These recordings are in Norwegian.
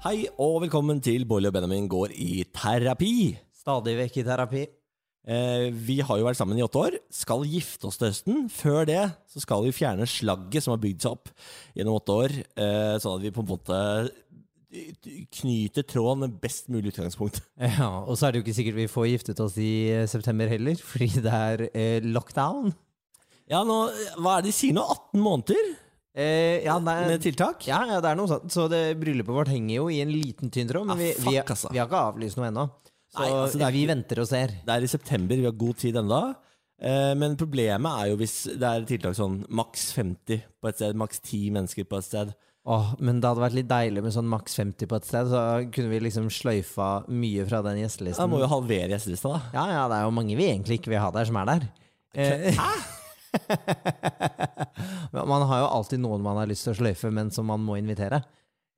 Hei og velkommen til Bolly og Benjamin går i terapi. Stadig vekk i terapi. Eh, vi har jo vært sammen i åtte år. Skal gifte oss til høsten. Før det så skal vi fjerne slagget som har bygd seg opp gjennom åtte år, eh, sånn at vi på en måte knyter tråden med best mulig utgangspunkt. Ja, Og så er det jo ikke sikkert vi får giftet oss i eh, september heller, fordi det er eh, lockdown. Ja, nå, hva er det de sier nå? 18 måneder Eh, ja, er, med tiltak? ja, ja, det er noe sånt. Så det bryllupet vårt henger jo i en liten tynn tråd, men Ah, vi, vi, altså. vi har ikke avlyst noe ennå. Så Nei, altså, det vi venter og ser. Det er i september, vi har god tid ennå. Eh, men problemet er jo hvis det er tiltak sånn maks 50 på et sted, maks 10 mennesker på et sted. Åh, men det hadde vært litt deilig med sånn maks 50 på et sted, så kunne vi liksom sløyfa mye fra den gjestelisten. Da må vi jo halvere gjestelista, da. Ja, ja, det er jo mange vi egentlig ikke vil ha der, som er der. Eh, Men man har jo alltid noen man har lyst til å sløyfe, men som man må invitere.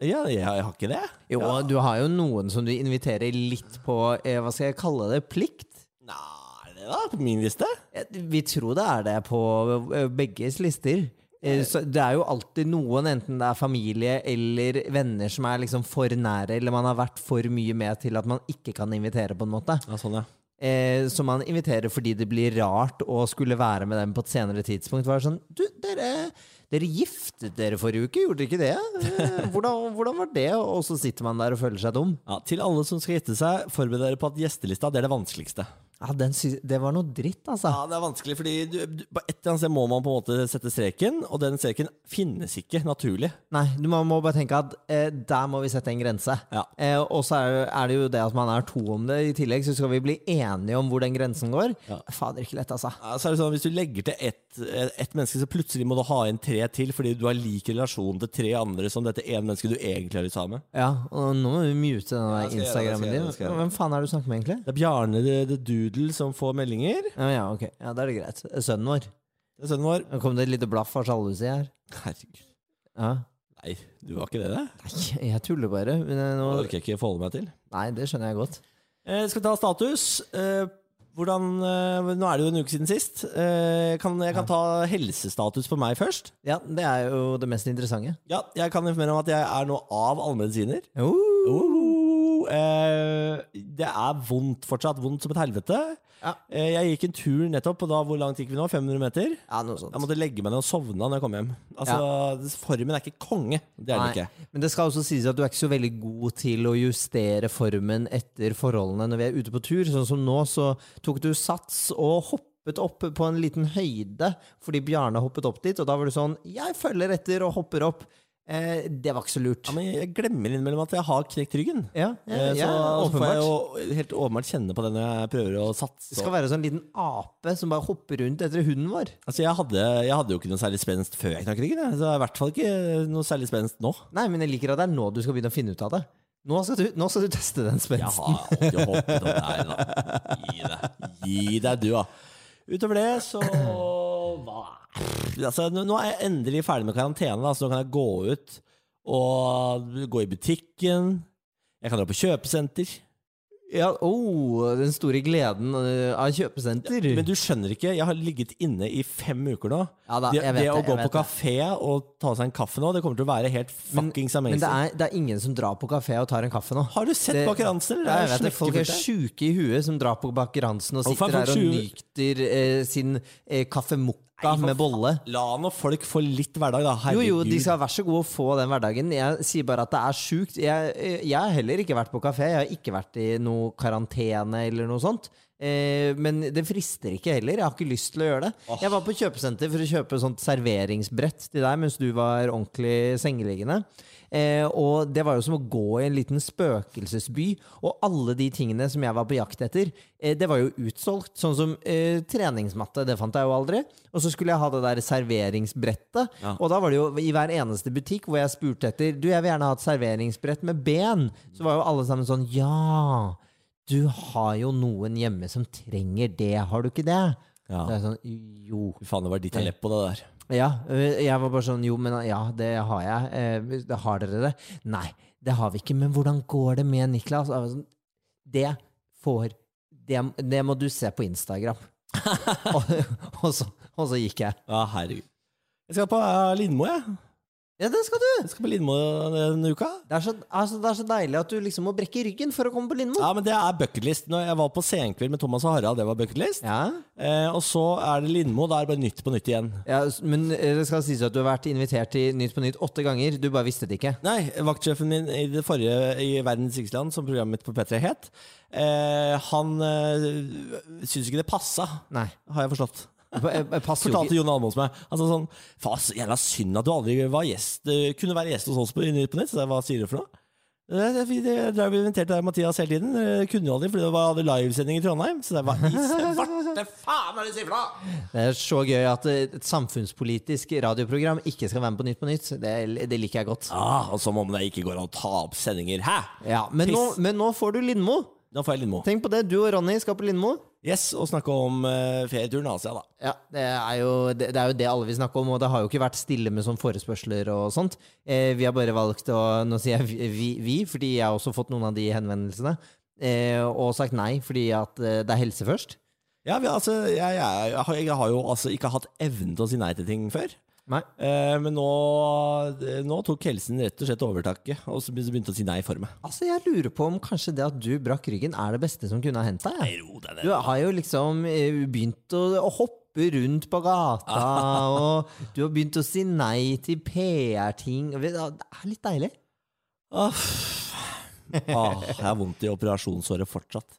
Ja, jeg, jeg har ikke det. Jo, du har jo noen som du inviterer litt på eh, Hva skal jeg kalle det? Plikt? Nei, er det da? På min liste? Vi tror det er det på eh, begges lister. Eh, Så det er jo alltid noen, enten det er familie eller venner, som er liksom for nære, eller man har vært for mye med til at man ikke kan invitere, på en måte. Ja, sånn, ja. Eh, som man inviterer fordi det blir rart å skulle være med dem på et senere tidspunkt. Var sånn Du, dere, dere giftet dere forrige uke, gjorde dere ikke det? Eh, hvordan, hvordan var det? Og så sitter man der og føler seg dum. ja. Til alle som skal gifte seg, forbered dere på at gjestelista det er det vanskeligste. Ja, den sy det var noe dritt, altså. Ja, Det er vanskelig, fordi du, du, på et eller annet sted må man på en måte sette streken, og den streken finnes ikke naturlig. Nei, du må, må bare tenke at eh, der må vi sette en grense. Ja. Eh, og så er, er det jo det at man er to om det i tillegg, så skal vi bli enige om hvor den grensen går. Ja. Fader, ikke lett, altså. Ja, så er det sånn, Hvis du legger til ett et menneske, så plutselig må du ha inn tre til, fordi du har lik relasjon til tre andre som dette ene mennesket du egentlig har lyst til å ha med. Ja, og nå må du mute den det, Instagrammen det, din. det. Hvem faen er det du snakker med, egentlig? Det er Bjarne the, the Doodle som får meldinger. Ja, ja, ok. Ja, Da er det greit. Sønnen vår. Det er sønnen vår. Nå kom det et lite blaff av sjalusi her. Herregud. Ja. Nei, du var ikke det, det? Nei, jeg tuller bare. Men jeg Det nå... orker jeg ikke forholde meg til. Nei, det skjønner jeg godt. Eh, skal vi ta status? Eh, hvordan, eh, nå er det jo en uke siden sist. Eh, kan, jeg kan ta helsestatus på meg først. Ja, det er jo det mest interessante. Ja, Jeg kan informere om at jeg er nå av allmedisiner. Oh. Eh, det er vondt fortsatt. Vondt som et helvete. Ja. Eh, jeg gikk en tur nettopp, og da hvor langt gikk vi nå? 500 meter? Ja, noe sånt. Jeg måtte legge meg ned og sovne når jeg kom hjem. Altså, Formen er ikke konge. Det er den ikke. Men det skal også sies at du er ikke så veldig god til å justere formen etter forholdene når vi er ute på tur. Sånn som nå, så tok du sats og hoppet opp på en liten høyde fordi Bjarne hoppet opp dit, og da var du sånn Jeg følger etter og hopper opp. Eh, det var ikke så lurt. Ja, men jeg glemmer innimellom at jeg har knekt ryggen. Ja, ja, Eh, ja, så, så får jeg jo helt åpenbart kjenne på det når jeg prøver å satse. Det skal være sånn liten ape som bare hopper rundt etter hunden vår. Altså, jeg hadde, jeg hadde jo ikke noe særlig spenst før jeg knakk ryggen. jeg. Så det er i hvert fall ikke noe særlig spenst nå. Nei, men jeg liker at det er nå du skal begynne å finne ut av det. Nå skal du, nå skal du teste den Jeg spensten. har alltid hoppet opp der, da. Gi deg. Gi deg, du, da. Utover det, så hva? Altså, nå er jeg endelig ferdig med karantene, da, så nå kan jeg gå ut og gå i butikken. Jeg kan dra på kjøpesenter. Ja, oh, den store gleden eh, av kjøpesenter. Men du skjønner ikke, jeg har ligget inne i fem uker nå. Ja da, det jeg vet det det, å jeg gå vet på kafé og ta seg en kaffe nå, det kommer til å være helt fuckings Men amazing. det er, det er ingen som drar på kafé og tar en kaffe nå. Har du sett det- Baker Hansen? Ja, jeg vet det, Folk er sjuke i huet som drar på Baker Hansen og er sitter her og nyter eh, sin eh, kaffe Nei, med bolle. La nå folk få litt hverdag, da. Jo, jo, de skal være så gode å få den hverdagen. Jeg sier bare at det er sjukt. Jeg, jeg har heller ikke vært på kafé. Jeg har ikke vært i noe karantene eller noe sånt. Eh, men det frister ikke heller. Jeg har ikke lyst til å gjøre det. Jeg var på kjøpesenter for å kjøpe sånt serveringsbrett til deg mens du var ordentlig sengeliggende. Eh, og det var jo som å gå i en liten spøkelsesby. Og alle de tingene som jeg var på jakt etter, eh, det var jo utsolgt. Sånn som eh, treningsmatte, det fant jeg jo aldri. Og så skulle jeg ha det der serveringsbrettet. Ja. Og da var det jo i hver eneste butikk hvor jeg spurte etter Du, jeg vil gjerne ha et serveringsbrett med ben. Så var jo alle sammen sånn Ja, du har jo noen hjemme som trenger det, har du ikke det? Ja. Det er sånn, jo. Fy faen, det var ditt Aleppo, det der. Ja, øh, jeg var bare sånn Jo, men ja, det har jeg. Eh, Har dere det? Nei, det har vi ikke. Men hvordan går det med Niklas? Sånn, Det får det, det må du se på Instagram. og, og, så, og så gikk jeg. Ja, herregud. Jeg skal på uh, Lindmo, jeg. Ja, det skal du! Jeg skal på Lindmo denne uka. Det er, så, altså, det er så deilig at du liksom må brekke ryggen for å komme på Lindmo. Ja, men det er bucketlist. Når jeg var på Senkveld med Thomas og Harald, det var bucketlist. Ja. Eh, og så er det Lindmo. Da er det bare Nytt på nytt igjen. Ja, men eh, det skal sies at du har vært invitert til Nytt på Nytt åtte ganger. Du bare visste det ikke. Nei, vaktsjefen min i det forrige i Verdens rikeste land, som programmet mitt på P3 het, eh, han øh, syntes ikke det passa, Nei. har jeg forstått. Pa- jeg Fortalte. Jon Almaas meg. Altså sånn, Faen, så jævla synd at du aldri var gjest eh, kunne være gjest hos oss på Nytt på Nytt. Så jeg, hva sier du for noe? Eh, Jeg, jeg, jeg drev inviterte deg, Mathias hele tiden. Jeg kunne jo aldri, fordi det var livesending i Trondheim. Så det var i svarte faen er det sier for noe?! Det er så gøy at eh, et samfunnspolitisk radioprogram ikke skal være med på Nytt på Nytt. Det, det liker jeg godt. Ah, og som om det ikke går an å ta opp sendinger. Hæ?! Ja, men, nå, men nå får du Lindmo. Nå får jeg Lindmo. Tenk på det. Du og Ronny skal på Lindmo. Yes, og snakke om uh, ferieturen Asia, da. Ja, det er, jo, det, det er jo det alle vil snakke om, og det har jo ikke vært stille med sånn forespørsler og sånt. Eh, vi har bare valgt å Nå sier jeg vi, vi, vi fordi jeg har også fått noen av de henvendelsene. Eh, og sagt nei fordi at eh, det er helse først. Ja, vi, altså, jeg, jeg, jeg, har, jeg har jo altså ikke hatt evnen til å si nei til ting før. Eh, men nå, nå tok helsen rett og slett overtaket, og så begynte å si nei for meg. Altså, jeg lurer på om kanskje det at du brakk ryggen, er det beste som kunne ha hendt deg. Du har jo liksom eh, begynt å, å hoppe rundt på gata, og du har begynt å si nei til PR-ting. Det er litt deilig. Åh, Åh, jeg har vondt i operasjonsåret fortsatt.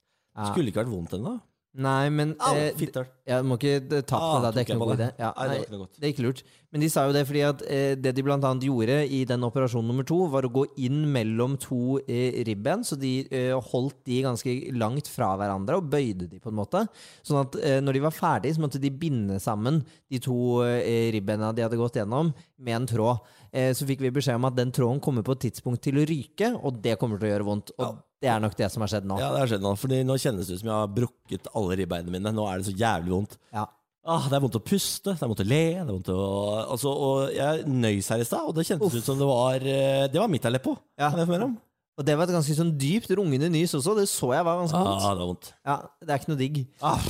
Skulle ikke vært vondt ennå. Nei, men Au, eh, fitter. Må ikke eh, ta på Ah, det, det er ikke noe god idé. Ja, Nei, det var ikke det lurt. Men de sa jo det fordi at eh, det de blant annet gjorde i den operasjon nummer to, var å gå inn mellom to eh, ribben, så de eh, holdt de ganske langt fra hverandre og bøyde de på en måte. Sånn at eh, når de var ferdig, så måtte de binde sammen de to eh, ribbena de hadde gått gjennom, med en tråd. Eh, så fikk vi beskjed om at den tråden kommer på et tidspunkt til å ryke, og det kommer til å gjøre vondt. Og det er nok det som har skjedd nå. Ja, det har skjedd nå. Fordi nå kjennes det ut som jeg har brukket alle ribbeina mine. Nå er det så jævlig vondt. Ja. Ah, det er vondt å puste, det er vondt å le. Det er vondt å, altså, og jeg nøys her i stad, og det kjentes ut som det var eh, Det var mitt Aleppo. Ja. Kan jeg få mer om? Og det var et ganske sånn dypt rungende nys også. Det så jeg var ganske vondt. Ah, det var vondt. Ja, Det er ikke noe digg. Ah,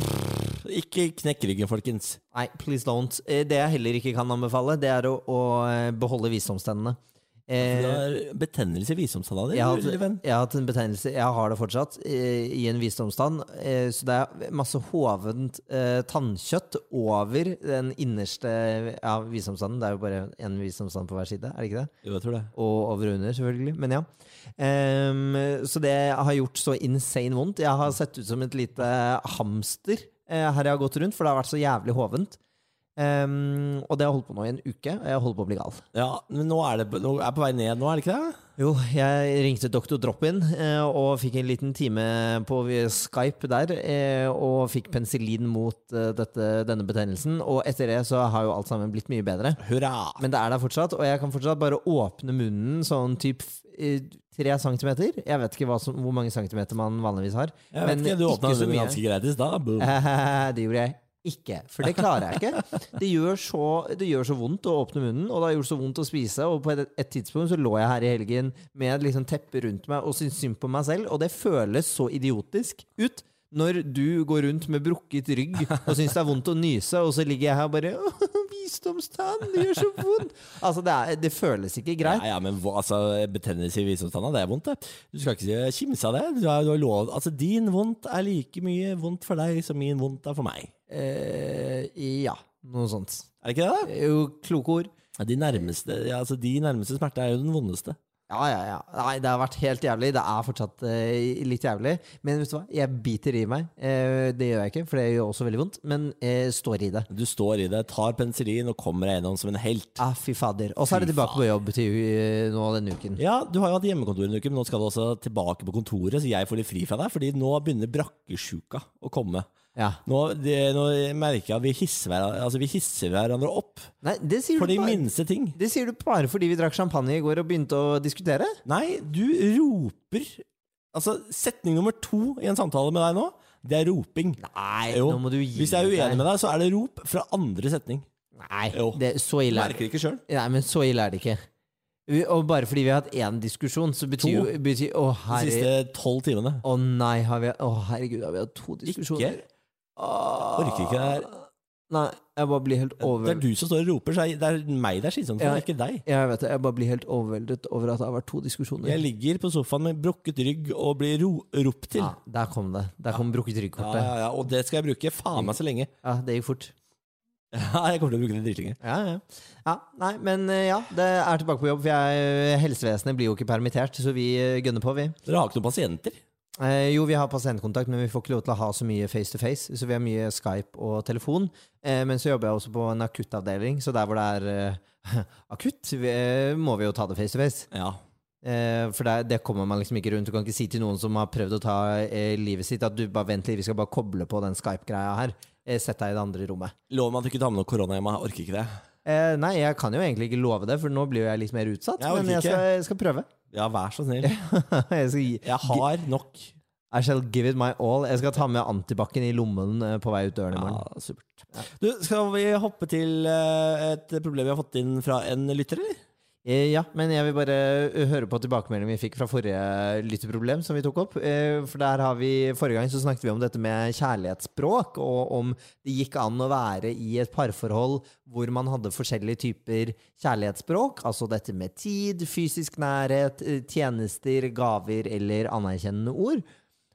ikke knekk ryggen, folkens. Nei, please don't. Eh, Det jeg heller ikke kan anbefale, det er å, å eh, beholde visdomstennene. Eh, har betennelse i visdomstanna di, jeg, har, hatt- jeg har en betegnelse, jeg har det fortsatt, eh, i en visdomstann. Eh, så det er masse hovent eh, tannkjøtt over den innerste ja, visdomstannen. Det er jo bare én visdomstann på hver side, er det ikke det? Jo, jeg tror det. Og over og under, selvfølgelig. Men ja. Ehm, så det har gjort så insane vondt. Jeg har sett ut som et lite hamster eh, her jeg har gått rundt, for det har vært så jævlig hovent. Ehm, og det har holdt på nå i en uke, og jeg holder på å bli gal. Ja, men nå er det nå er jeg på vei ned nå, er det ikke det? Jo, jeg ringte doktor Drop-In eh, og fikk en liten time på Skype der, eh, og fikk penicillin mot eh, dette, denne betennelsen. Og etter det så har jo alt sammen blitt mye bedre. Hurra! Men det er der fortsatt, og jeg kan fortsatt bare åpne munnen sånn typ tre centimeter. Jeg vet ikke som, hvor mange centimeter man vanligvis har. Jeg vet men ikke, du åpna munnen ganske greit i stad. Det gjorde jeg ikke, for det klarer jeg ikke. Det gjør, så, det gjør så vondt å åpne munnen, og det har gjort så vondt å spise. Og på et, et tidspunkt så lå jeg her i helgen med liksom teppe rundt meg og syntes synd på meg selv, og det føles så idiotisk ut. Når du går rundt med brukket rygg og syns det er vondt å nyse, og så ligger jeg her og bare Visdomstann, det gjør så vondt! Altså, det, er, det føles ikke greit. Ja, ja, men altså, betennelse i visdomstanna, det er vondt, det. Du skal ikke kimse av det. Du har, du har lov, altså, din vondt er like mye vondt for deg som min vondt er for meg. Eh, ja, noe sånt. Er det ikke det? da? Jo kloke ord. Ja, De nærmeste, ja, altså, de nærmeste smerte er jo den vondeste. Ja, ja, ja. Nei, det har vært helt jævlig. Det er fortsatt eh, litt jævlig. Men vet du hva? Jeg biter i meg. Eh, det gjør jeg ikke, for det gjør også veldig vondt. Men jeg står i det. Du står i det, tar penicillin og kommer deg gjennom som en helt. Ah, fy fader. Og så er det tilbake på jobb til eh, nå denne uken. Ja, du har jo hatt hjemmekontor en uke, men nå skal du også tilbake på kontoret, så jeg får litt fri fra deg, fordi nå begynner brakkesjuka å komme. Ja. Nå, det, nå merker jeg at vi hisser, hverandre, altså vi hisser hverandre opp Nei, for de bare, minste ting. det sier du bare fordi vi drakk champagne i går og begynte å diskutere? Nei, du roper Altså, setning nummer to i en samtale med deg nå, det er roping. Nei, Jo. nå må du gi Hvis jeg er uenig med deg, så er det rop fra andre setning. Nei, det, så ille er merker det ikke sjøl. Nei, men så ille er det ikke. Og bare fordi vi har hatt én diskusjon, så betyr jo betyr, Å, De siste tolv timene. Å nei, har vi Å herregud, har vi hatt to diskusjoner? Orker ikke det her. Nei, jeg bare blir helt Det er du som står og roper, så det er meg det er slitsomt for, Ja. ikke deg. Jeg vet det, jeg bare blir helt overveldet over at det har vært to diskusjoner. Jeg ligger på sofaen med brukket rygg og blir ro ropt til. Ja, der kom det. Der kom brukket Ja, ryggkortet. ja, ja, og det skal jeg bruke faen meg så lenge. Ja, det gikk fort. Ja, jeg kommer til å bruke det dritlenge. Ja, ja. ja, nei, men eh, ja, det er tilbake på jobb. For jeg, helsevesenet blir jo ikke permittert, så vi eh, gønner på, vi. Dere har ikke noen pasienter? Eh, jo, vi har pasientkontakt, men vi får ikke lov til å ha så mye face to face. Så vi har mye Skype og telefon. Eh, men så jobber jeg også på en akuttavdeling, så der hvor det er eh, akutt, vi, eh, må vi jo ta det face to face. Ja. Eh, for det, det kommer man liksom ikke rundt. Du kan ikke si til noen som har prøvd å ta eh, livet sitt, at du bare vent litt, vi skal bare koble på den Skype-greia her. Sett deg i det andre rommet. Lov meg at du ikke tar med noe korona hjemme. Jeg orker ikke det. Eh, nei, jeg kan jo egentlig ikke love det, for nå blir jo jeg litt mer utsatt. Jeg men jeg skal, jeg skal prøve. Ja, vær så snill. jeg skal gi, Jeg har nok. I shall give it my all. Jeg skal ta med antibac-en i lommen eh, på vei ut døren i morgen. Ja, supert. Du, skal vi hoppe til eh, et problem vi har fått inn fra en lytter, eller? Eh, Ja, men jeg vil bare eh, høre på tilbakemeldingen vi fikk fra forrige lytteproblem som vi tok opp. Eh, For der har vi, Forrige gang så snakket vi om dette med kjærlighetsspråk, og om det gikk an å være i et parforhold hvor man hadde forskjellige typer kjærlighetsspråk. Altså dette med tid, fysisk nærhet, tjenester, gaver eller anerkjennende ord.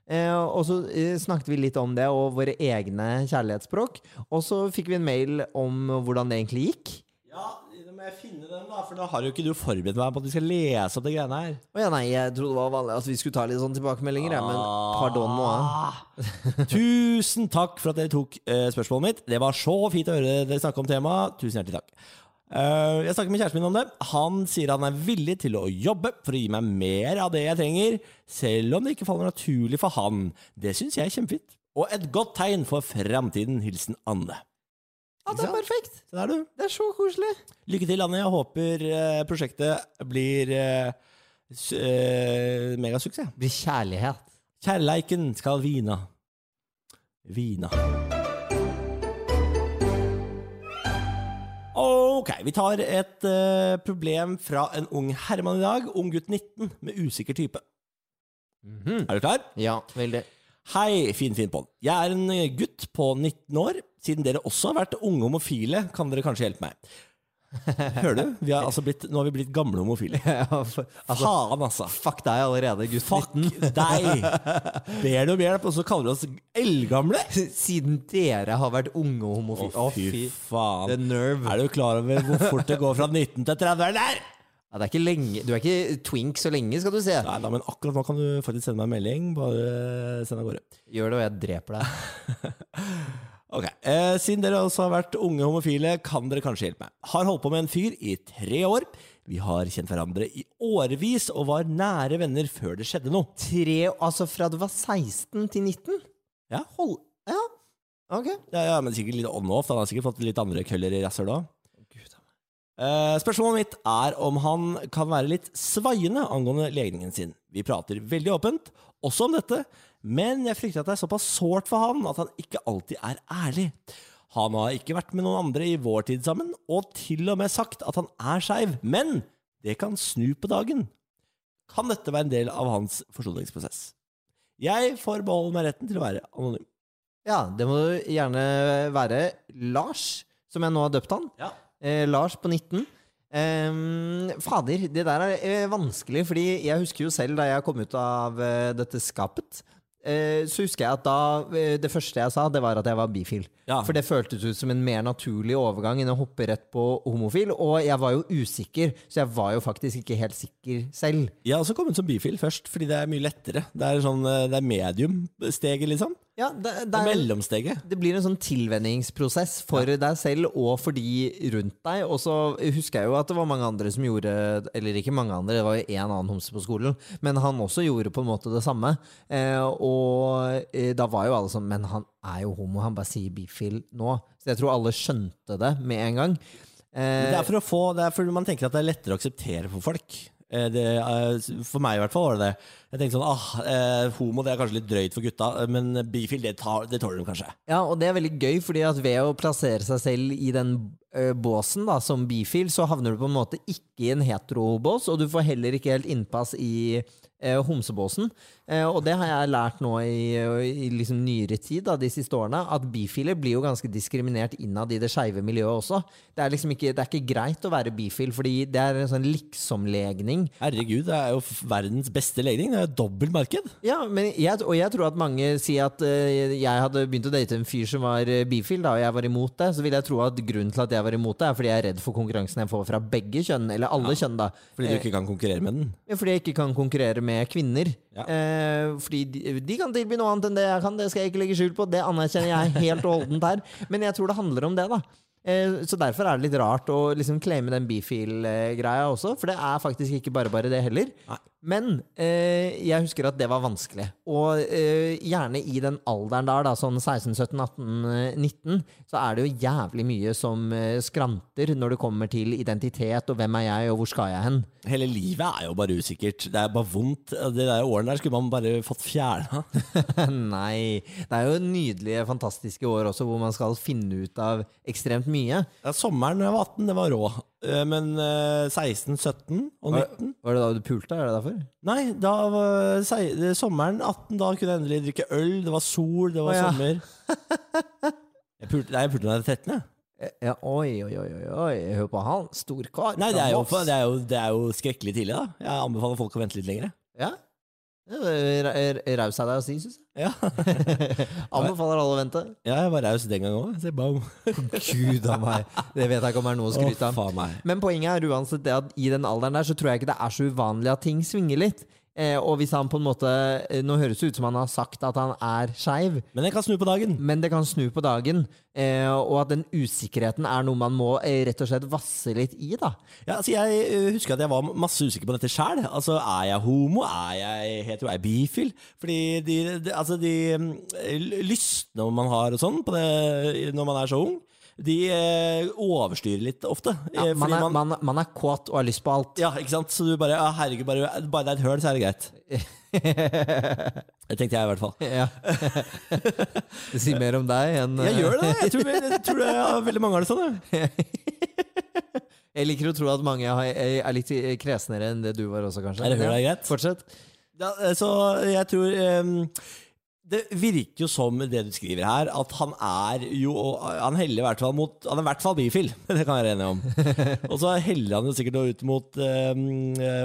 Og så snakket vi litt om det og våre egne kjærlighetsspråk. Og så fikk vi en mail om hvordan det egentlig gikk. Ja, må jeg finne den, da. For da har jo ikke du forberedt meg på at vi skal lese opp de greiene her. Å ja, nei, jeg trodde det var vanlig at vi skulle ta litt sånn tilbakemeldinger, ja, men pardon nå. Ah. Tusen takk for at dere tok eh, spørsmålet mitt. Det var så fint å høre dere snakke om temaet. Tusen hjertelig takk. Eh, jeg snakker med kjæresten min om det. Han sier han er villig til å jobbe for å gi meg mer av det jeg trenger, selv om det ikke faller naturlig for han. Det syns jeg er kjempefint. Og et godt tegn for framtiden. Hilsen Anne. Ja, det er perfekt. Der, du. Det er så koselig. Lykke til, Anne. Jeg håper eh, prosjektet blir eh, s- eh, megasuksess. Blir kjærlighet. Kjærleiken skal vina. Vina. Ok, vi tar et eh, problem fra en ung herremann i dag. Ung gutt 19 med usikker type. Er du klar? Ja, veldig. Hei, fin, fin på'n. Jeg er en eh, gutt på 19 år. Siden dere også har vært unge homofile, kan dere kanskje hjelpe meg. Hører du? Vi har altså blitt, nå har vi blitt gamle homofile. Ja, for, altså, Faen, altså. fuck deg allerede, gutt Fuck 19. deg! Ber du om hjelp, og så kaller du oss eldgamle? Siden dere har vært unge homofile. Å, fy faen. The nerve. Er du klar over hvor fort det går fra 19 til 30 der? Ja, det er ikke lenge. Du er ikke twink så lenge, skal du se. Nei da, men akkurat nå kan du faktisk sende meg en melding. Bare send av gårde. Gjør det, og jeg dreper deg. Ok, eh, Siden dere også har vært unge homofile, kan dere kanskje hjelpe meg. Har holdt på med en fyr i tre år. Vi har kjent hverandre i årevis og var nære venner før det skjedde noe. Tre, altså fra du var 16 til 19? Ja, Hold, ja. Ok. ja, ja men sikkert litt on-off. Han har sikkert fått litt andre køller i rasshølet òg. Eh, spørsmålet mitt er om han kan være litt svaiende angående legningen sin. Vi prater veldig åpent, også om dette, men jeg frykter at det er såpass sårt for han at han ikke alltid er ærlig. Han har ikke vært med noen andre i vår tid sammen, og til og med sagt at han er skeiv, men det kan snu på dagen. Kan dette være en del av hans forsoningsprosess? Jeg får beholde meg retten til å være anonym. Ja, det må du gjerne være. Lars, som jeg nå har døpt han. Ja. Eh, Lars på 19. Ehm, fader, det der er eh, vanskelig, fordi jeg husker jo selv da jeg kom ut av eh, dette skapet, eh, så husker jeg at da eh, Det første jeg sa, det var at jeg var bifil. Ja. For det føltes ut som en mer naturlig overgang enn å hoppe rett på homofil. Og jeg var jo usikker, så jeg var jo faktisk ikke helt sikker selv. Jeg har også kommet som bifil først, fordi det er mye lettere. Det er, sånn, eh, det er medium-steget, liksom. Ja, det, Det er mellomsteget. det blir en sånn tilvenningsprosess for deg selv og for de rundt deg. Og så husker jeg jo at det var mange andre som gjorde Eller ikke mange andre, det var jo én annen homse på skolen. Men han også gjorde på en måte det samme. Eh, og eh, da var jo alle sånn Men han er jo homo, han bare sier bifil nå. Så jeg tror alle skjønte det med en gang. Eh, Det er for å få Det er for man tenker at det er lettere å akseptere for folk. Eh, Det, er- for meg i hvert fall var det det. Jeg tenkte sånn ah, eh, Homo det er kanskje litt drøyt for gutta, eh, men bifil det, tar, det tåler de kanskje. Ja, og det er veldig gøy, fordi at ved å plassere seg selv i den ø, båsen da, som bifil, så havner du på en måte ikke i en heterobås, og du får heller ikke helt innpass i ø, homsebåsen. Eh, og det har jeg lært nå i, i liksom nyere tid, da, de siste årene, at bifile blir jo ganske diskriminert innad i det skeive miljøet også. Det er liksom ikke, det er ikke greit å være bifil, fordi det er en sånn liksomlegning. Herregud, det er jo verdens beste legning. Det er jo dobbelt marked. Ja, men jeg, og jeg tror at mange sier at eh, jeg hadde begynt å date en fyr som var eh, bifil, da, og jeg var imot det. Så vil jeg tro at grunnen til at jeg var imot det, er fordi jeg er redd for konkurransen jeg får fra begge kjønn, eller alle kjønn, da. Fordi du ikke kan konkurrere med den. Ja, Fordi jeg ikke kan konkurrere med kvinner. Ja. Eh, fordi de, de kan tilby noe annet enn det jeg kan, det skal jeg ikke legge skjul på. Det anerkjenner jeg helt og holdent her. Men jeg tror det handler om det, da. Eh, så derfor er det litt rart å liksom claime den bifil-greia også, for det er faktisk ikke bare bare det heller. Nei. Men eh, jeg husker at det var vanskelig. Og eh, gjerne i den alderen der, da, sånn 16, 17, 18, eh, 19, så er det jo jævlig mye som eh, skranter når det kommer til identitet og hvem er jeg, og hvor skal jeg hen. Hele livet er jo bare usikkert. Det er bare vondt. De der årene der skulle man bare fått fjerna. Nei. Det er jo nydelige, fantastiske år også, hvor man skal finne ut av ekstremt mye. Ja, sommeren da jeg var 18, det var rå. Eh, Men eh, 16, 17 og 19 Var det da du pulte? Er det derfor? Nei, da var sei- det- sommeren 18, da kunne jeg endelig drikke øl. Det var sol, det var Å, ja. sommer. Jeg pulte, nei, jeg pulte da jeg var 13, jeg. Ja, oi, oi, oi, oi, oi. hør på han. Storkar. Nei, det er, jo, det, er jo, det er jo skrekkelig tidlig, da. Jeg anbefaler folk å vente litt lenger. Ja. Det er ra- ra- Raus av deg å si, syns jeg. Ja, Anbefaler alle å vente. ja jeg var raus den gangen òg. Se, bam. Gud a meg. Det vet jeg ikke om er noe å skryte av. meg. Men poenget er uansett det at i den alderen der så tror jeg ikke det er så uvanlig at ting svinger litt. Eh, og hvis han på en måte eh, Nå høres det ut som han har sagt at han er skeiv, Men det kan snu på dagen. men det kan snu på dagen. Eh, og at den usikkerheten er noe man må eh, rett og slett vasse litt i, da. Ja, altså jeg eh, husker at jeg var masse usikker på dette sjæl. Altså, er jeg homo? Er jeg hetero? Er jeg bifil? Fordi de, de, altså de mm, lystne man har og sånn når man er så ung, de eh, overstyrer litt ofte. Ja, Eh, man, fordi er, man, man er kåt og har lyst på alt. Ja, ikke sant? Så du bare ja, Herregud, bare, bare det er et høl, så er det greit. Det tenkte jeg i hvert fall. Ja. det sier mer om deg enn Jeg gjør det. Jeg tror, jeg tror det, ja, veldig mange har det sånn. jeg. Jeg liker å tro at mange er litt kresnere enn det du var også, kanskje. Er det høl er greit? Fortsett. Ja, eh, så jeg tror ehm, Det virker jo som det du skriver her, at han er jo Han heller i hvert fall mot Han er i hvert fall bifil, det kan jeg være enig om. Og så heller han jo sikkert ut mot um,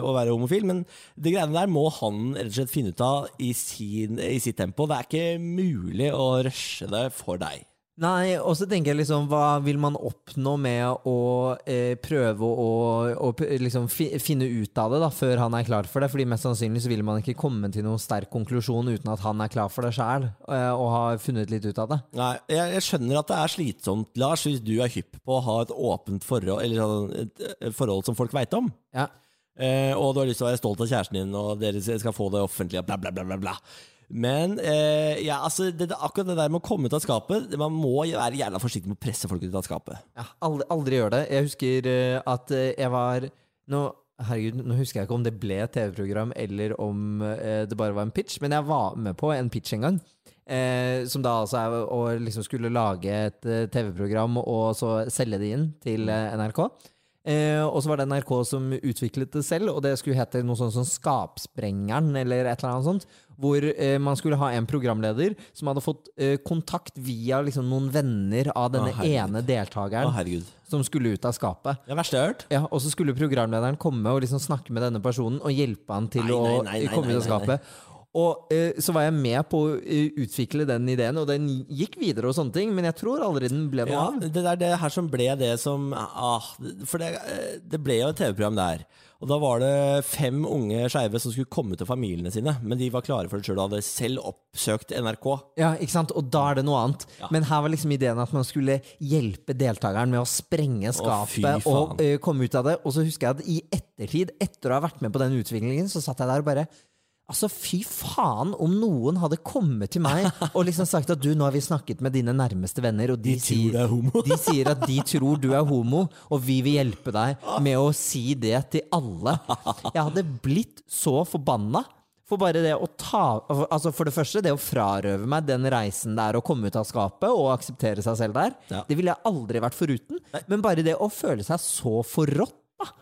å være homofil, men det greiene der må han rett og slett finne ut av i, sin, i sitt tempo. Det er ikke mulig å rushe det for deg. Nei, og så tenker jeg liksom, hva vil man oppnå med å eh, prøve å, å å liksom fi, finne ut av det da, før han er klar for det? Fordi mest sannsynlig så vil man ikke komme til noen sterk konklusjon uten at han er klar for det sjæl, eh, og har funnet litt ut av det. Nei, jeg, jeg skjønner at det er slitsomt, Lars, hvis du er hypp på å ha et åpent forhold, eller et, forhold som folk veit om. Ja. Eh, og du har lyst til å være stolt av kjæresten din, og dere skal få det offentlige, bla, bla, bla, bla, bla. Men eh, ja, altså, det, det, akkurat det der med å komme ut av skapet Man må være jævla forsiktig med å presse folk ut av skapet. Ja, aldri, aldri gjør det. Jeg husker eh, at eh, jeg var nå, Herregud, nå husker jeg ikke om det ble et TV-program eller om eh, det bare var en pitch, men jeg var med på en pitch en gang. Eh, som da altså er å liksom skulle lage et eh, TV-program og så selge det inn til NRK. Eh, og så var det NRK som utviklet det selv, og det skulle hete noe sånt som Skapsprengeren, eller et eller annet sånt. Hvor eh, man skulle ha en programleder som hadde fått eh, kontakt via liksom, noen venner av denne Å, ene deltakeren å, som skulle ut av skapet. Det er verste jeg har hørt. Ja, Og så skulle programlederen komme og liksom snakke med denne personen og hjelpe han til Nei, å nei, nei, nei, komme ut av skapet. Og eh, så var jeg med på å eh, utvikle den ideen, og den gikk videre, og sånne ting, men jeg tror aldri den ble noe Ja, av. det er det her som ble det som ah, For det, eh, det ble jo et TV-program der. Og da var det fem unge skeive som skulle komme til familiene sine. Men de var klare for det sjøl og hadde selv oppsøkt NRK. Ja, ikke sant? Og da er det noe annet. Ja. Men her var liksom ideen at man skulle hjelpe deltakeren med å sprenge skapet og ø, komme ut av det. Og så husker jeg at i ettertid, etter å ha vært med på den utviklingen, så satt jeg der og bare Altså, fy faen om noen hadde kommet til meg og liksom sagt at du, nå har vi snakket med dine nærmeste venner, og de, De sier, er de sier at de tror du er homo, og vi vil hjelpe deg med å si det til alle. Jeg hadde blitt så forbanna. For bare det å ta Altså For det første, det å frarøve meg den reisen det er å komme ut av skapet og akseptere seg selv der, Ja. det ville jeg aldri vært foruten. Men bare det å føle seg så forrådt,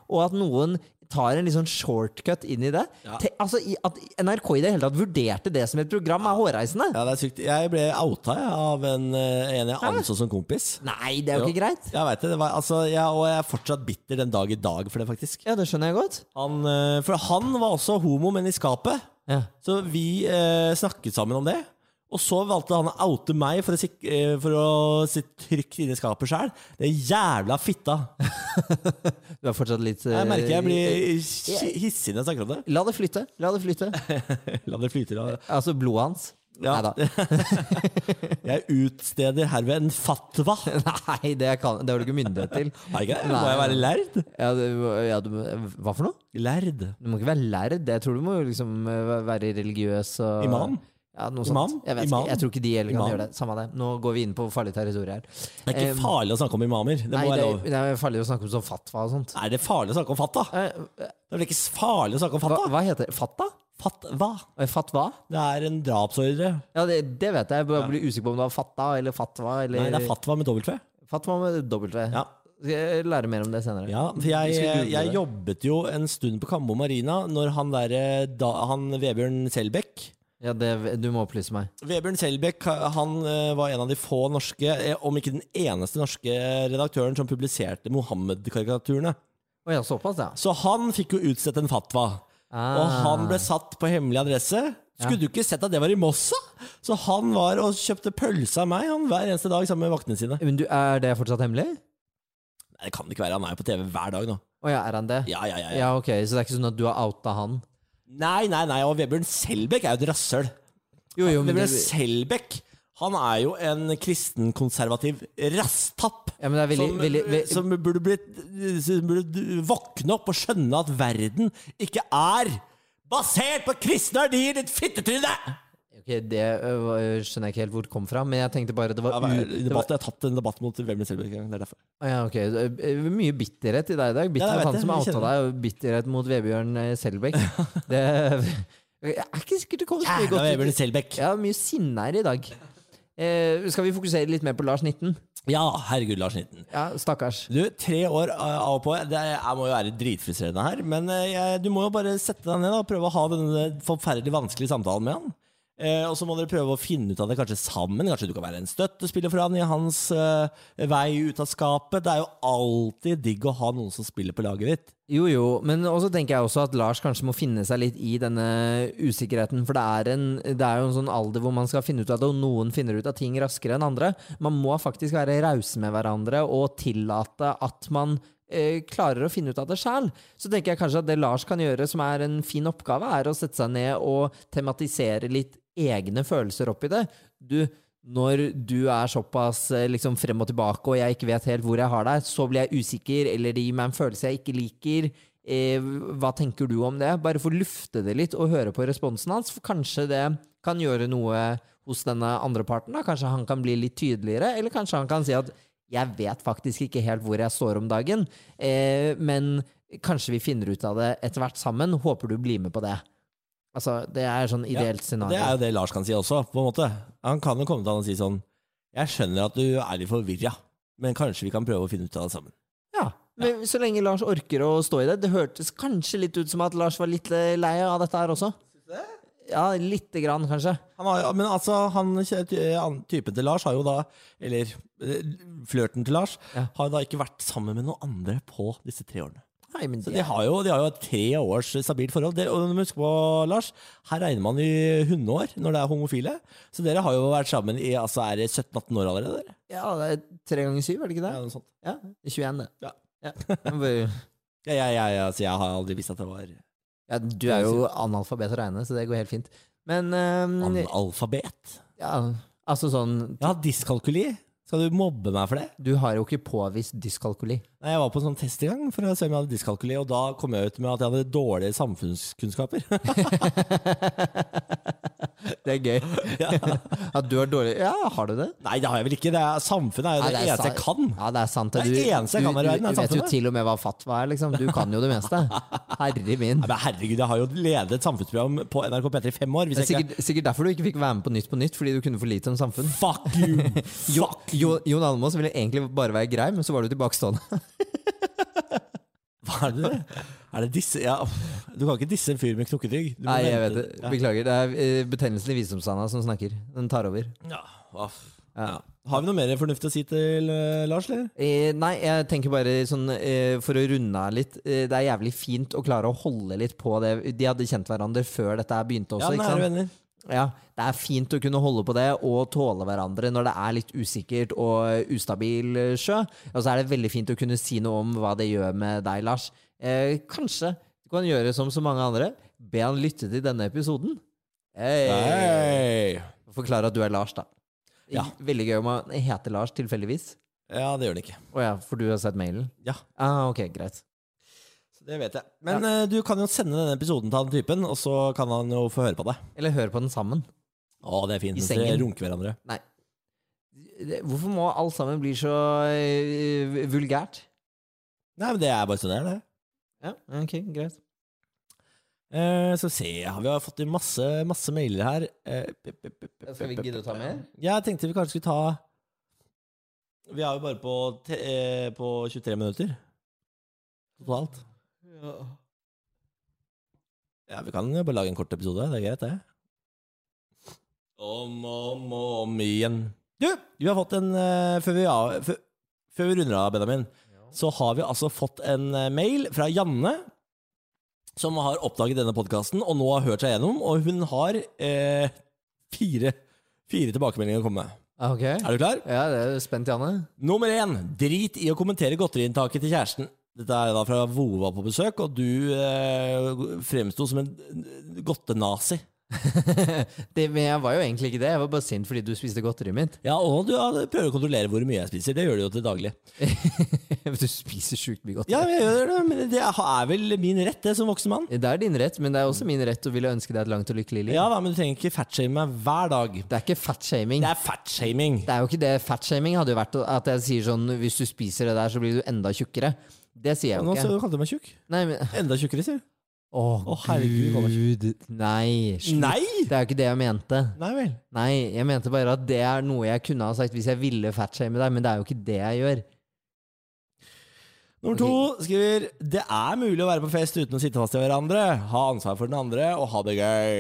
og at noen tar en litt sånn shortcut inn i det. Ja. Te, altså, i, At NRK i det hele tatt vurderte det som et program, er hårreisende. Ja, det er sykt. Jeg ble outa jeg, av en, eh, en jeg anså som kompis. Nei, det er jo Jo. ikke greit. Jeg vet det, det var, altså, jeg, Og jeg er fortsatt bitter den dag i dag for det, faktisk. Ja, det skjønner jeg godt. Han, eh, for han var også homo, men i skapet. Ja. Så vi eh, snakket sammen om det. Og så valgte han å oute meg for å, eh, for å sitte trygt inni skapet sjøl. Det er jævla fitta. Du er fortsatt litt eh, Jeg merker jeg blir hissig når jeg snakker om det. La det flytte. La det flytte. La det flyte. La. Altså blodet hans. Ja. Neida. Jeg utsteder herved en fatwa. Nei, det, kan, det har du ikke myndighet til. Jeg ikke? Må jeg være lærd? Ja, du, ja, du, hva for noe? Lærd. Du må ikke være lærd. Jeg tror du må liksom eh, være religiøs og Imam? Ja, Imam? sånt. Jeg, vet Imam? ikke, jeg tror ikke de heller kan Imam? gjøre det. Samme det. Nå går vi inn på farlig territorium her. Det er ikke um, farlig å snakke om imamer. Det Nei, det, er, det er farlig å snakke om sånn fatwa og sånt. Nei, det er farlig å snakke om fatwa? Eh, Det er vel ikke farlig å snakke om Hva, fatwa? hva heter det? Fatwa? Fatwa? Eh, Fatwa? Det er en drapsordre. Ja, det, det vet jeg. Jeg bare blir usikker på om det var fatta eller fatwa. Eller Nei, det er fatwa med W. fatwa med W. Ja. Skal jeg lære mer om det senere? Ja, for jeg, jeg jobbet jo en stund på Kambo Marina når han derre Han Vebjørn Selbekk Ja, det, du må opplyse meg. Vebjørn Selbekk han eh, var en av de få norske, eh, om ikke den eneste norske redaktøren som publiserte Mohammed-karikaturene. Oh, ja, såpass, ja. Så han fikk jo utstedt en fatwa. Og han ble satt på hemmelig adresse. Skulle du ikke sett at det var i Mossa? Så han var og kjøpte pølse av meg han hver eneste dag sammen med vaktene sine. Men du, Er det fortsatt hemmelig? Nei, det kan det ikke være. Han er jo på TV hver dag nå. Å ja, er han det? Ja, ja, ja. ja. Ja, ok, Så det er ikke sånn at du har outa han? Nei, nei, nei. Og Vebjørn Selbekk er jo et rasshøl. Jo, jo, men Vebjørn det, Selbekk han er jo en kristenkonservativ rasstapp. ja, veldig, som, veldig, som burde, blitt, som burde våkne opp og skjønne at verden ikke er basert på kristne verdier, ditt fittetryne! Ok, Det øh, skjønner jeg ikke helt hvor det kom fra, men jeg tenkte bare det var, Ja, det var jeg har tatt en debatt mot Vebjørn Selbekk en gang. Det er derfor. Ja, ok. Mye bitterhet i deg i dag. Ja, Bitter mot vet han som outa deg, og bitterhet mot Vebjørn Selbekk. Det er ikke sikkert det kommer så mye godt ut. Vebjørn. Selbekk. Ja, mye sinne her i dag. Eh, skal vi fokusere litt mer på Lars 19? Ja, herregud, Lars Nitten. Ja, stakkars. Du, tre år av og på. Det er, jeg må jo være dritfrustrerende her. Men jeg, du må jo bare sette deg ned og prøve å ha denne forferdelig vanskelige samtalen med han. Eh, og så må dere prøve å finne ut av det kanskje sammen. Kanskje du kan være en støttespiller for han i hans eh, vei ut av skapet. Det er jo alltid digg å ha noen som spiller på laget ditt. Jo, jo, men også tenker jeg også at Lars kanskje må finne seg litt i denne usikkerheten. For det er, en, det er jo en sånn alder hvor man skal finne ut av det, og noen finner ut av ting raskere enn andre. Man må faktisk være rause med hverandre og tillate at man eh, klarer å finne ut av det sjæl. Så tenker jeg kanskje at det Lars kan gjøre, som er en fin oppgave, er å sette seg ned og tematisere litt egne følelser oppi det. Du, når du er såpass eh, liksom frem og tilbake, og jeg ikke vet helt hvor jeg har deg, så blir jeg usikker, eller det gir meg en følelse jeg ikke liker. Eh, hva tenker du om det? Bare få lufte det litt og høre på responsen hans, for kanskje det kan gjøre noe hos denne andre parten. Da. Kanskje han kan bli litt tydeligere, eller kanskje han kan si at jeg vet faktisk ikke helt hvor jeg står om dagen, eh, men kanskje vi finner ut av det etter hvert sammen. Håper du blir med på det. Altså, Det er sånn ideelt Det scenario. er jo det Lars kan si også, på en måte. Han kan jo komme til han og si sånn Jeg skjønner at du er litt forvirra, men kanskje vi kan prøve å finne ut av det sammen. Ja, men Så lenge Lars orker å stå i det. Det hørtes kanskje litt ut som at Lars var litt eh, lei av dette her også. Ja, lite grann, kanskje. Han har, men altså, han, han- typen til Lars har jo da Eller eh, flørten til Lars Ja. har jo da ikke vært sammen med noen andre på disse tre årene. Nei, men Så de har jo, de har jo et tre års stabilt forhold. Det, og huske på, Lars, her regner man i hundeår når det er homofile. Så dere har jo vært sammen i altså, er det 17-18 år allerede? Dere? ja, det er tre ganger syv, er det ikke det? Ja, noe sånt. Ja, 21, det. Ja. Ja. ja, ja, Ja, ja, altså, jeg har aldri visst at det var ja, du er jo analfabet å regne, så det går helt fint. Men um, analfabet. ja, altså sånn Ja, diskalkuli dyskalkuli. Skal du mobbe meg for det? Du har jo ikke påvist dyskalkuli. Nei, Jeg var på en sånn test i gang for å se om jeg hadde dyskalkuli, og da kom jeg ut med at jeg hadde dårlige samfunnskunnskaper. Det er gøy. At du har dårlig Ja, har du det? Nei, det har jeg vel ikke. Det er, samfunnet er jo Nei, det, det er eneste jeg kan. Ja, det er sant. Det er det eneste jeg kan her i verden, er samfunnet. du vet jo til og med hva fatwa er, liksom. Du kan jo det meste. Herre min. Nei, men herregud, jeg har jo ledet et samfunnsprogram på NRK P3 i fem år. Det er jeg ikke sikkert, sikkert derfor du ikke fikk være med på Nytt på Nytt, fordi du kunne for lite om samfunn. Fuck you! Jo, Fuck jo, Jon Almaas ville egentlig bare være grei, men så var du tilbakestående. Er det? Er det disse ja. Du kan ikke disse en fyr med knokketrygg. Nei, jeg vet det. Beklager. Det er eh, betennelsen i visdomstanna som snakker. Den tar over. Ja. Ja. Ja. Har vi noe mer fornuftig å si til uh, Lars, eller? Eh, nei, jeg tenker bare sånn eh, For å runde av litt eh, Det er jævlig fint å klare å holde litt på det. De hadde kjent hverandre før dette begynte også. Ja, nære venner. Ja, Det er fint å kunne holde på det og tåle hverandre når det er litt usikkert og ustabil eh, sjø. Og så er det veldig fint å kunne si noe om hva det gjør med deg, Lars. Eh, kanskje du kan gjøre som så mange andre. Be han lytte til denne episoden. Hey. Hei. Forklare at du er Lars, da. Ja. Veldig gøy om han heter Lars tilfeldigvis. Ja, det gjør han ikke. Å ja, for du har sett mailen? Ja. Ah, ok, greit. Det vet jeg. Men eh, du kan jo sende denne episoden til han typen, og så kan han jo få høre på det. Eller hør på den sammen. Å, det er fint. I Mens dere sengen. runker hverandre. Nei. Det- Hvorfor må alt sammen bli så eh, vulgært? Nei, men det er bare sånn det er, det. Ja, ok, greit. Eh, så se, ja, vi har fått inn masse, masse mailer her. Eh, p- p- p- p- Skal vi p- gidde å ta mer? Jeg tenkte vi kanskje skulle ta Vi er jo bare på, te, eh, på 23 minutter totalt. Ja, vi kan jo bare lage en kort episode. Det er greit, det. Om og om og om igjen. Du, vi har fått en eh, før, vi, ja, før, før vi runder av, Benjamin, så har vi altså fått en eh, mail fra Janne. Som har oppdaget denne podkasten og nå har hørt seg gjennom. Og hun har eh, fire, fire tilbakemeldinger å komme med. Okay. Er du klar? Ja, det er spent, Janne. Nummer én. Drit i å kommentere godteriinntaket til kjæresten. Dette er da fra Vova på besøk, og du eh, fremsto som en godtenazi. det, men jeg var jo egentlig ikke det. Jeg var bare sint fordi du spiste godteriet mitt. Ja, og du ja, prøver å kontrollere hvor mye jeg spiser. Det gjør du jo til daglig. du spiser sjukt mye godteri. Ja, jeg gjør det, men det er vel min rett, det, som voksen mann. Det er din rett, men det er også min rett å ville ønske deg et langt og lykkelig liv. Ja da, men du trenger ikke fatshame meg hver dag. Det er ikke fatshaming. Det er fatshaming. Det er jo ikke det. Fatshaming hadde jo vært at jeg sier sånn Hvis du spiser det der, så blir du enda tjukkere. Det sier jeg jo ikke. Nå kalte du meg tjukk. Nei, men Enda tjukkere, sier du. Å, Å, herregud, gud. Nei. slutt. Nei! Det er jo ikke det jeg mente. Nei vel. Nei, jeg mente bare at det er noe jeg kunne ha sagt hvis jeg ville fatshame deg, men det er jo ikke det jeg gjør. Nummer to skriver Det er mulig å være på fest uten å sitte fast i hverandre, ha ansvar for den andre og ha det gøy.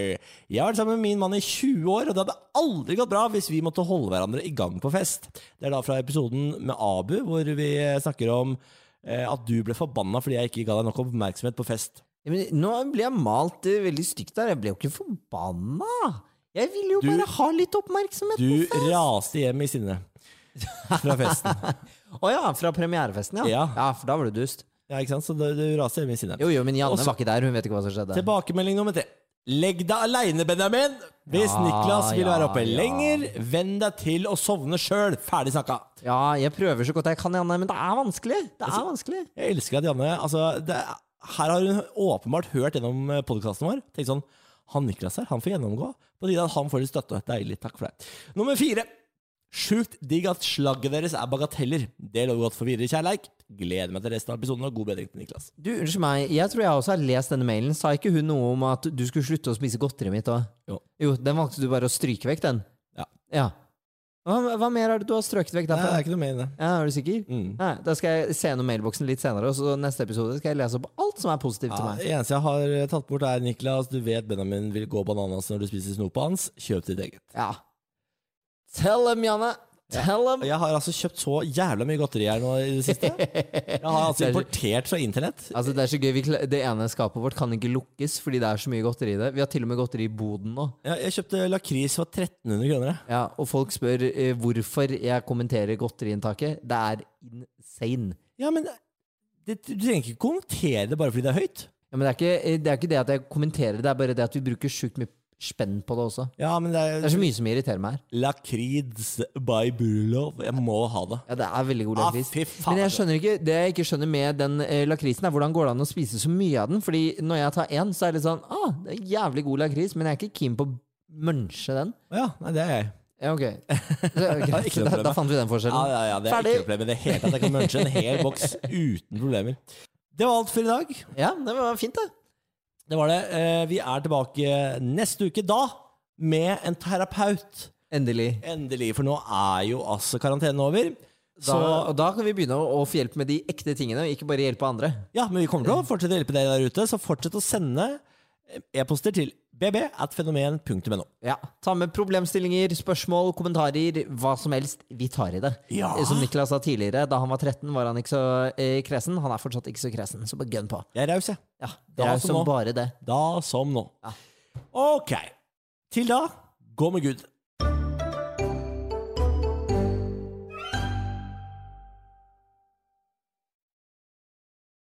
Jeg har vært sammen med min mann i 20 år, og det hadde aldri gått bra hvis vi måtte holde hverandre i gang på fest. Det er da fra episoden med Abu, hvor vi snakker om at du ble forbanna fordi jeg ikke ga deg nok oppmerksomhet på fest. Ja, Men nå blir jeg malt eh, veldig stygt der. Jeg ble jo ikke forbanna. Jeg ville jo Du- bare ha litt oppmerksomhet Du på fest. Du raste hjem i sinne fra festen. Å ja, fra premierefesten, ja. Ja. for da var du dust. Ja, ikke sant? Så du, du raste hjem i sinne. Jo, jo, men Janne Også- var ikke der. Hun vet ikke hva som skjedde. Tilbakemelding nummer tre. Legg deg aleine, Benjamin! Hvis Ja, Niklas vil ja, være oppe ja. lenger, venn deg til å sovne sjøl. Ferdig snakka. Ja, jeg prøver så godt jeg kan, Janne, men det er vanskelig. Det er vanskelig. Jeg elsker at Janne altså, det, Her har hun åpenbart hørt gjennom podkasten vår. Tenkt sånn Han Niklas her, han får gjennomgå. På tide at han får litt støtte. Deilig. Takk for det. Nummer fire. Sjukt digg at slagget deres er bagateller. Det lover godt for videre kjærleik. Gleder meg til resten av episoden, og god bedring til Niklas. Du, Unnskyld meg, jeg tror jeg også har lest denne mailen. Sa ikke hun noe om at du skulle slutte å spise godteriet mitt òg? Jo. jo. Den valgte du bare å stryke vekk, den? Ja. ja. Hva, hva mer er det du har strøket vekk Nei, det er ikke noe mer i det. Ja, Er du sikker? Mm. Nei, da skal jeg se gjennom mailboksen litt senere, og så neste episode skal jeg lese opp alt som er positivt til Ja, meg. det eneste jeg har tatt bort, er Niklas. Du vet Benjamin vil gå bananas når du spiser snopet hans. Kjøp ditt eget. Ja. Tell them, Janne! Tell them! Jeg har altså kjøpt så jævla mye godteri her nå i det siste. Jeg har altså Det er så- importert fra internett. Altså, det er så gøy. Det ene skapet vårt kan ikke lukkes fordi det er så mye godteri i det. Vi har til og med godteri i boden nå. Jeg, jeg kjøpte lakris for 1300 kroner. Ja, og folk spør eh, hvorfor jeg kommenterer godteriinntaket. Det er insane. Ja, men det, du trenger ikke kommentere det bare fordi det er høyt. Ja, men det er, ikke, eh, det er ikke det at jeg kommenterer, det er bare det at vi bruker sjukt mye spenn på det også. Ja, men det Det er er så mye som irriterer meg her. Lakrids by Burlov. Jeg må ha det. Ja, det er veldig god Ah, lakris. fy faen. Men jeg skjønner ikke, det jeg ikke skjønner med den eh, lakrisen, er hvordan går det an å spise så mye av den? Fordi når jeg tar én, så er det litt sånn ah, det er jævlig god lakris, men jeg er ikke keen på å munche den. Ja, nei, det er jeg. Ja, ok. Så, ok, ikke noe da, problem. da fant vi den Ja, forskjellen. ja, ja, det er Ferdig. ikke noe problem i det hele tatt. Jeg kan munche en hel boks uten problemer. Det var alt for i dag. Ja, det var fint, det. Det var det. Eh, Vi er tilbake neste uke da med en terapeut. Endelig. Endelig, for nå er jo altså karantenen over. Da, og da kan vi begynne å, å få hjelp med de ekte tingene, ikke bare hjelpe andre. Ja, men vi kommer til å fortsette å hjelpe dere der ute, så fortsett å sende e-poster til bb.fenomen.no. Ja, Ta med problemstillinger, spørsmål, kommentarer, hva som helst. Vi tar i det. Ja. Som Niklas sa tidligere, da han var 13, var han ikke så eh, kresen. Han er fortsatt ikke så kresen, så bare gønn på. Jeg er raus, jeg. Ja, Da som som bare det. Da som nå. Ja. Ok. Til da, gå med Gud.